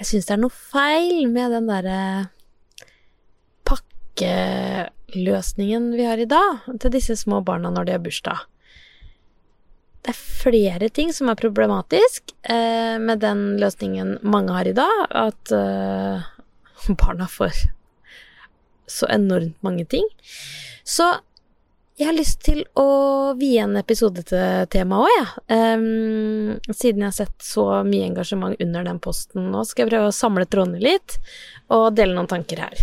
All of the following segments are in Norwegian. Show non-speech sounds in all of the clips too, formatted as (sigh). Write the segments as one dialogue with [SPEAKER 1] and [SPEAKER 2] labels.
[SPEAKER 1] jeg syns det er noe feil med den derre pakkeløsningen vi har i dag til disse små barna når de har bursdag. Det er flere ting som er problematisk eh, med den løsningen mange har i dag, at eh, (laughs) barna får så enormt mange ting. Så jeg har lyst til å vie en episode til temaet òg, jeg. Ja. Um, siden jeg har sett så mye engasjement under den posten nå, skal jeg prøve å samle trådene litt og dele noen tanker her.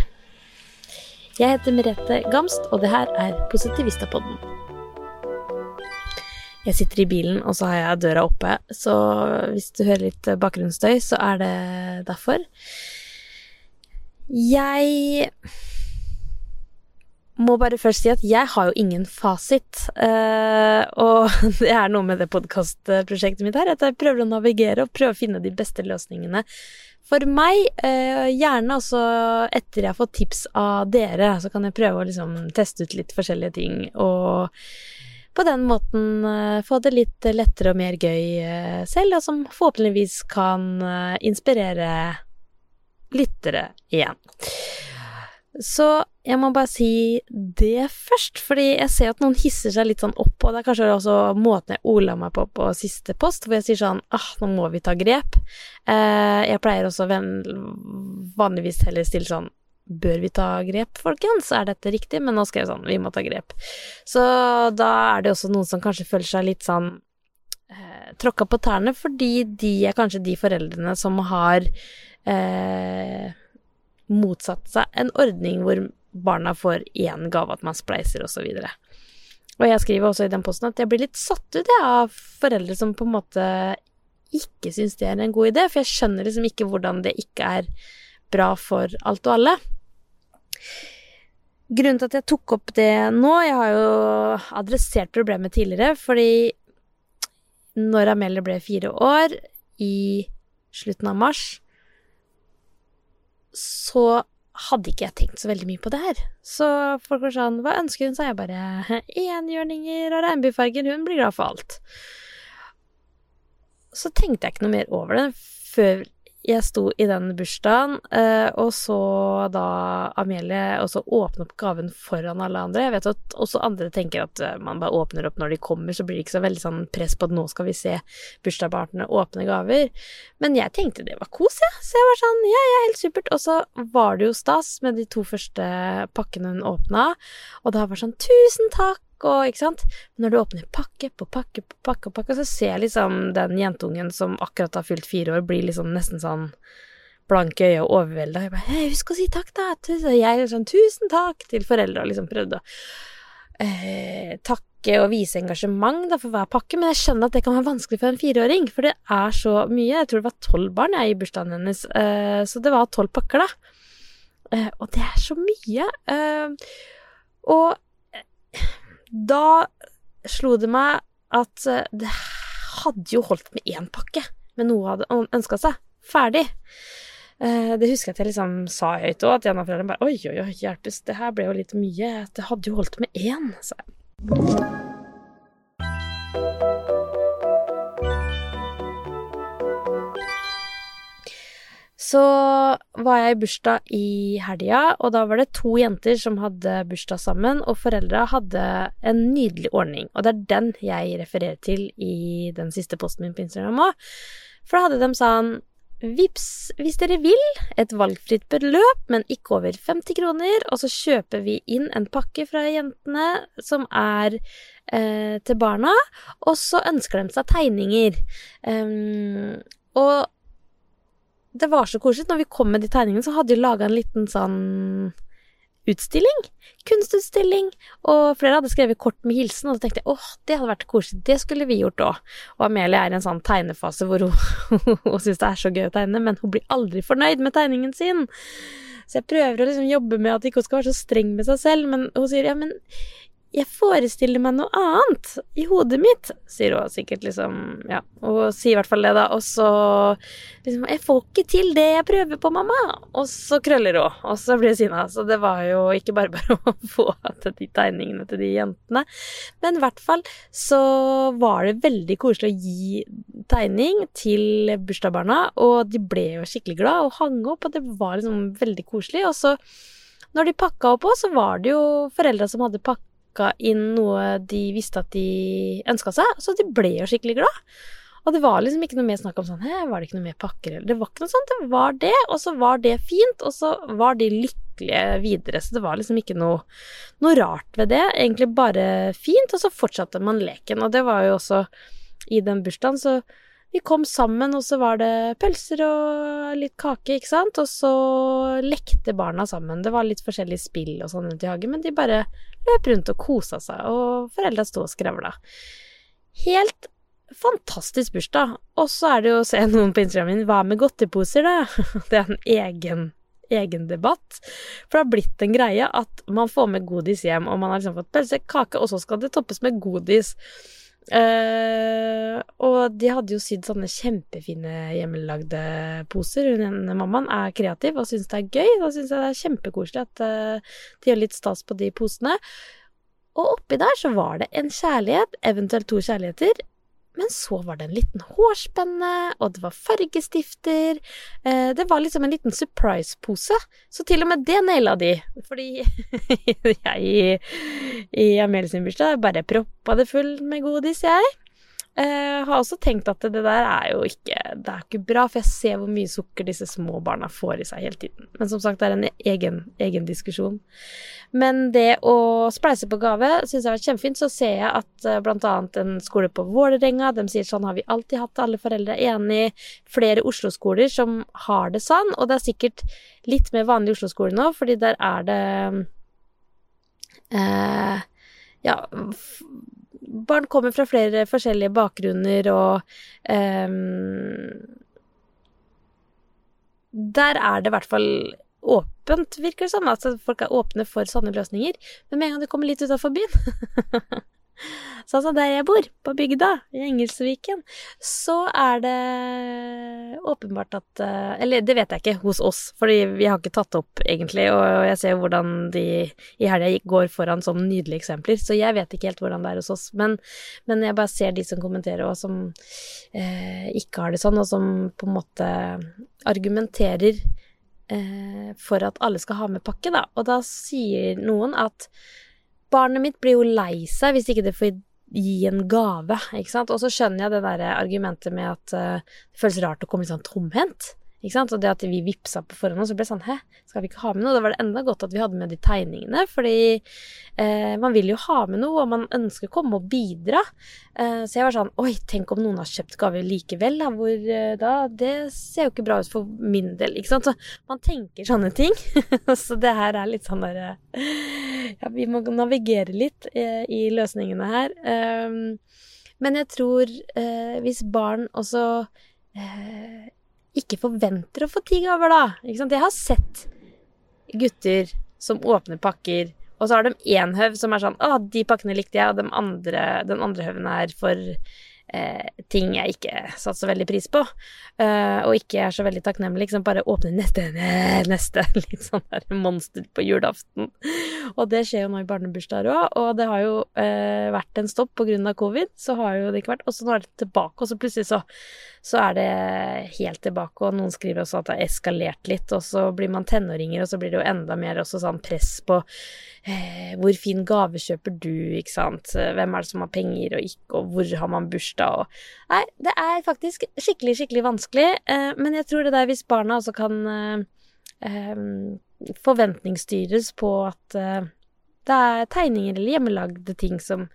[SPEAKER 1] Jeg heter Merete Gamst, og det her er Positivistapodden. Jeg sitter i bilen, og så har jeg døra oppe, så hvis du hører litt bakgrunnsstøy, så er det derfor. Jeg må bare først si at jeg har jo ingen fasit. Uh, og (laughs) det er noe med det podkastprosjektet mitt her, at jeg prøver å navigere og prøve å finne de beste løsningene for meg. Uh, gjerne også etter jeg har fått tips av dere, så kan jeg prøve å liksom teste ut litt forskjellige ting. Og på den måten uh, få det litt lettere og mer gøy selv, og som forhåpentligvis kan inspirere lyttere igjen. Så jeg må bare si det først, fordi jeg ser at noen hisser seg litt sånn opp, og det er kanskje også måten jeg ola meg på på siste post, hvor jeg sier sånn ah, nå må vi ta grep. Eh, jeg pleier også vanligvis heller stille sånn bør vi ta grep, folkens, er dette riktig? Men nå skrev jeg sånn, vi må ta grep. Så da er det også noen som kanskje føler seg litt sånn eh, tråkka på tærne, fordi de er kanskje de foreldrene som har eh, motsatt seg en ordning hvor barna får én gave, at man spleiser osv. Og, så og jeg skriver også i den posten at jeg blir litt satt ut av foreldre som på en måte ikke syns det er en god idé, for jeg skjønner liksom ikke hvordan det ikke er bra for alt og alle. Grunnen til at jeg tok opp det nå Jeg har jo adressert problemet tidligere, fordi når Amelie ble fire år, i slutten av mars, så hadde ikke jeg tenkt så veldig mye på det her. Så folk var sånn Hva ønsker hun Så Jeg bare (laughs) Enhjørninger og regnbuefarger. Hun blir glad for alt. Så tenkte jeg ikke noe mer over det før jeg sto i den bursdagen, eh, og så da Amelie også åpne opp gaven foran alle andre. Jeg vet at også andre tenker at eh, man bare åpner opp når de kommer, så blir det ikke så veldig sånn press på at nå skal vi se bursdagspartnerne åpne gaver. Men jeg tenkte det var kos, jeg. Ja. Så jeg var sånn ja, ja, helt supert. Og så var det jo stas med de to første pakkene hun åpna, og da var sånn tusen takk og ikke sant. Når du åpner pakke på pakke på pakke, på pakke, så ser jeg liksom den jentungen som akkurat har fylt fire år, blir liksom nesten sånn blanke øyne og overvelda. Jeg bare 'Husk å si takk, da!' Så jeg sånn 'Tusen takk!' til foreldra, liksom prøvde å eh, takke og vise engasjement da, for hver pakke, men jeg skjønner at det kan være vanskelig for en fireåring, for det er så mye. Jeg tror det var tolv barn jeg i bursdagen hennes, eh, så det var tolv pakker, da. Eh, og det er så mye. Eh, og da slo det meg at eh, det hadde jo holdt med én pakke, med noe hadde ønska seg. Ferdig. Eh, det husker jeg at jeg liksom sa høyt òg, at en av foreldrene bare Oi, oi, oi, hjelpes, det her ble jo litt mye. Det hadde jo holdt med én, sa jeg. Så var jeg i bursdag i helga, og da var det to jenter som hadde bursdag sammen, og foreldra hadde en nydelig ordning, og det er den jeg refererer til i den siste posten min på Instagram òg. For da hadde de sånn Vips, hvis dere vil, et valgfritt beløp, men ikke over 50 kroner, og så kjøper vi inn en pakke fra jentene som er eh, til barna, og så ønsker de seg tegninger. Um, og det var så koselig. Når vi kom med de tegningene, så hadde de laga en liten sånn utstilling. Kunstutstilling. Og flere hadde skrevet kort med hilsen, og da tenkte jeg åh, det hadde vært koselig, det skulle vi gjort òg. Og Amelie er i en sånn tegnefase hvor hun, (laughs) hun syns det er så gøy å tegne, men hun blir aldri fornøyd med tegningen sin. Så jeg prøver å liksom jobbe med at hun ikke skal være så streng med seg selv, men hun sier ja, men jeg forestiller meg noe annet i hodet mitt, sier hun sikkert, liksom. Ja, og sier i hvert fall det, da. Og så liksom Jeg får ikke til det jeg prøver på, mamma. Og så krøller hun, og så blir hun sinna. Så det var jo ikke bare (laughs) bare å få til de tegningene til de jentene. Men i hvert fall så var det veldig koselig å gi tegning til bursdagsbarna, og de ble jo skikkelig glad og hang opp, og det var liksom veldig koselig. Og så når de pakka opp òg, så var det jo foreldra som hadde pakka pakka inn noe de visste at de ønska seg, så de ble jo skikkelig glad. Og det var liksom ikke noe mer snakk om sånn var det ikke noe mer pakker eller Det var ikke noe sånt, det var det, og så var det fint, og så var de lykkelige videre. Så det var liksom ikke noe, noe rart ved det, egentlig bare fint, og så fortsatte man leken. Og det var jo også i den bursdagen, så vi kom sammen, og så var det pølser og litt kake, ikke sant, og så lekte barna sammen. Det var litt forskjellige spill og sånn rundt i hagen, men de bare løp rundt og kosa seg, og foreldra sto og skravla. Helt fantastisk bursdag. Og så er det jo å se noen på Instagram min, hva med godteposer, da? (laughs) Det er en egen egen debatt. For det har blitt en greie at man får med godis hjem, og man har liksom fått pølse, kake, og så skal det toppes med godis. Og de hadde jo sydd sånne kjempefine hjemmelagde poser. Hun mammaen er kreativ og syns det er gøy. Da syns jeg det er kjempekoselig at uh, de gjør litt stas på de posene. Og oppi der så var det en kjærlighet, eventuelt to kjærligheter, men så var det en liten hårspenne, og det var fargestifter. Eh, det var liksom en liten surprise-pose. Så til og med det naila de. Fordi (laughs) jeg i, Amelie sin bursdag bare proppa det full med godis, jeg. Uh, har også tenkt at det der er jo ikke Det er ikke bra, for jeg ser hvor mye sukker disse små barna får i seg hele tiden. Men som sagt, det er en egen, egen diskusjon. Men det å spleise på gave syns jeg har vært kjempefint. Så ser jeg at bl.a. blant annet en skole på Vålerenga, de sier sånn har vi alltid hatt, alle foreldre er enig. Flere Oslo-skoler som har det sånn, og det er sikkert litt mer vanlig i Oslo-skolen nå, fordi der er det eh, ja barn kommer fra flere forskjellige bakgrunner, og um, Der er det i hvert fall åpent, virker det som. Altså folk er åpne for sånne løsninger. Men med en gang du kommer litt utafor byen (laughs) Sånn som der jeg bor, på bygda, i Engelsviken, så er det åpenbart at eh, Eller det vet jeg ikke hos oss, fordi vi har ikke tatt opp, egentlig, og jeg ser hvordan de i helga går foran som nydelige eksempler, så jeg vet ikke helt hvordan det er hos oss. Men, men jeg bare ser de som kommenterer, og som eh, ikke har det sånn, og som på en måte argumenterer eh, for at alle skal ha med pakke, da. Og da sier noen at barnet mitt blir jo lei seg hvis ikke det får gi en gave, ikke sant. Og så skjønner jeg det der argumentet med at uh, det føles rart å komme litt sånn tomhendt. Ikke sant? Og det at vi vippsa på forhånd, så ble det sånn Hæ, skal vi ikke ha med noe? Da var det enda godt at vi hadde med de tegningene, fordi eh, man vil jo ha med noe, og man ønsker å komme og bidra. Eh, så jeg var sånn Oi, tenk om noen har kjøpt gaver likevel, da, hvor eh, da Det ser jo ikke bra ut for min del, ikke sant. Så man tenker sånne ting. (laughs) så det her er litt sånn derre Ja, vi må navigere litt eh, i løsningene her. Ehm, men jeg tror eh, hvis barn også eh, ikke forventer å få ti gaver, da. Ikke sant? Jeg har sett gutter som åpner pakker, og så har de én høv som er sånn Å, de pakkene likte jeg, og de andre, den andre høven er for eh, ting jeg ikke satte så veldig pris på, eh, og ikke er så veldig takknemlig. Liksom bare åpne neste, neste. (laughs) Litt sånn der monster på julaften. Og det skjer jo nå i barnebursdager òg, og det har jo eh, vært en stopp av covid. Så har jo det ikke vært Og så nå er det tilbake, og så plutselig så, så er det helt tilbake, og noen skriver også at det har eskalert litt, og så blir man tenåringer, og så blir det jo enda mer også sånn press på eh, hvor fin gave kjøper du, ikke sant, hvem er det som har penger og ikke, og hvor har man bursdag og Nei, det er faktisk skikkelig, skikkelig vanskelig, eh, men jeg tror det der hvis barna også kan eh, eh forventningsstyres på at eh, det er tegninger eller hjemmelagde ting som,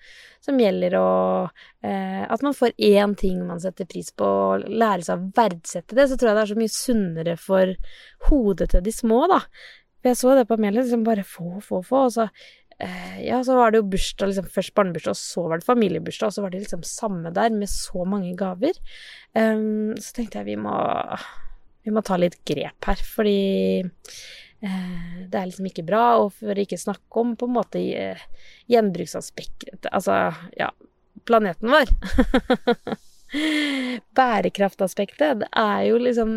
[SPEAKER 1] som gjelder, og eh, at man får én ting man setter pris på, og lærer seg å verdsette det, så tror jeg det er så mye sunnere for hodet til de små, da. For jeg så det på Amelie, liksom bare få, få, få, og så Ja, så var det jo bursdag, liksom først barnebursdag, og så var det familiebursdag, og så var det liksom samme der, med så mange gaver. Um, så tenkte jeg vi må vi må ta litt grep her, fordi eh, det er liksom ikke bra. Og for ikke snakke om på en måte eh, gjenbruksaspektet Altså, ja, planeten vår. (laughs) Bærekraftaspektet, det er jo liksom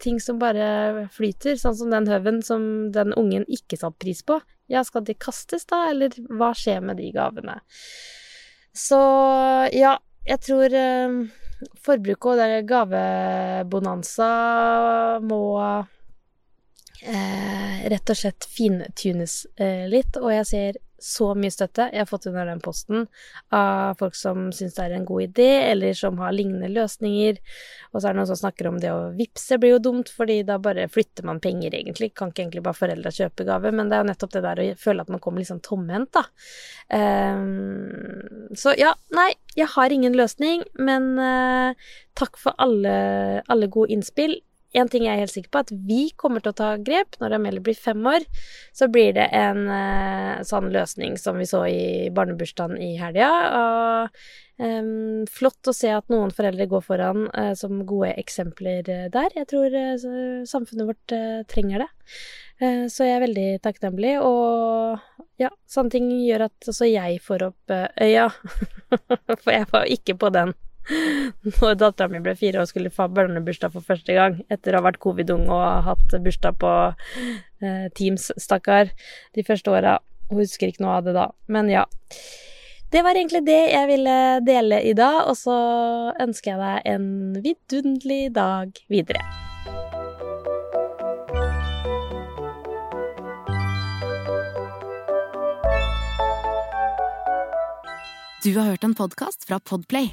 [SPEAKER 1] ting som bare flyter, sånn som den høven som den ungen ikke satte pris på. Ja, skal de kastes da, eller hva skjer med de gavene? Så ja, jeg tror eh, forbruket og gavebonanza må eh, rett og slett fintunes eh, litt, og jeg ser så mye støtte jeg har fått under den posten av folk som syns det er en god idé, eller som har lignende løsninger. Og så er det noen som snakker om det å vippse blir jo dumt, fordi da bare flytter man penger, egentlig. Kan ikke egentlig bare foreldra kjøpe gave, men det er jo nettopp det der å føle at man kommer liksom tomhendt, da. Um, så ja, nei, jeg har ingen løsning, men uh, takk for alle, alle gode innspill en ting jeg er helt sikker på, at vi kommer til å ta grep. Når Amelie blir fem år, så blir det en uh, sånn løsning som vi så i barnebursdagen i helga. Og um, flott å se at noen foreldre går foran uh, som gode eksempler uh, der. Jeg tror samfunnet vårt trenger det. Så jeg er veldig takknemlig, og ja, sånne ting gjør at også jeg får opp øya. (laughs) For jeg var ikke på den (laughs) når dattera mi ble fire og skulle få barnebursdag for første gang, etter å ha vært covid-ung og hatt bursdag på eh, Teams, stakkar, de første åra. Hun husker ikke noe av det da. Men ja. Det var egentlig det jeg ville dele i dag, og så ønsker jeg deg en vidunderlig dag videre.
[SPEAKER 2] Du har hørt en podkast fra Podplay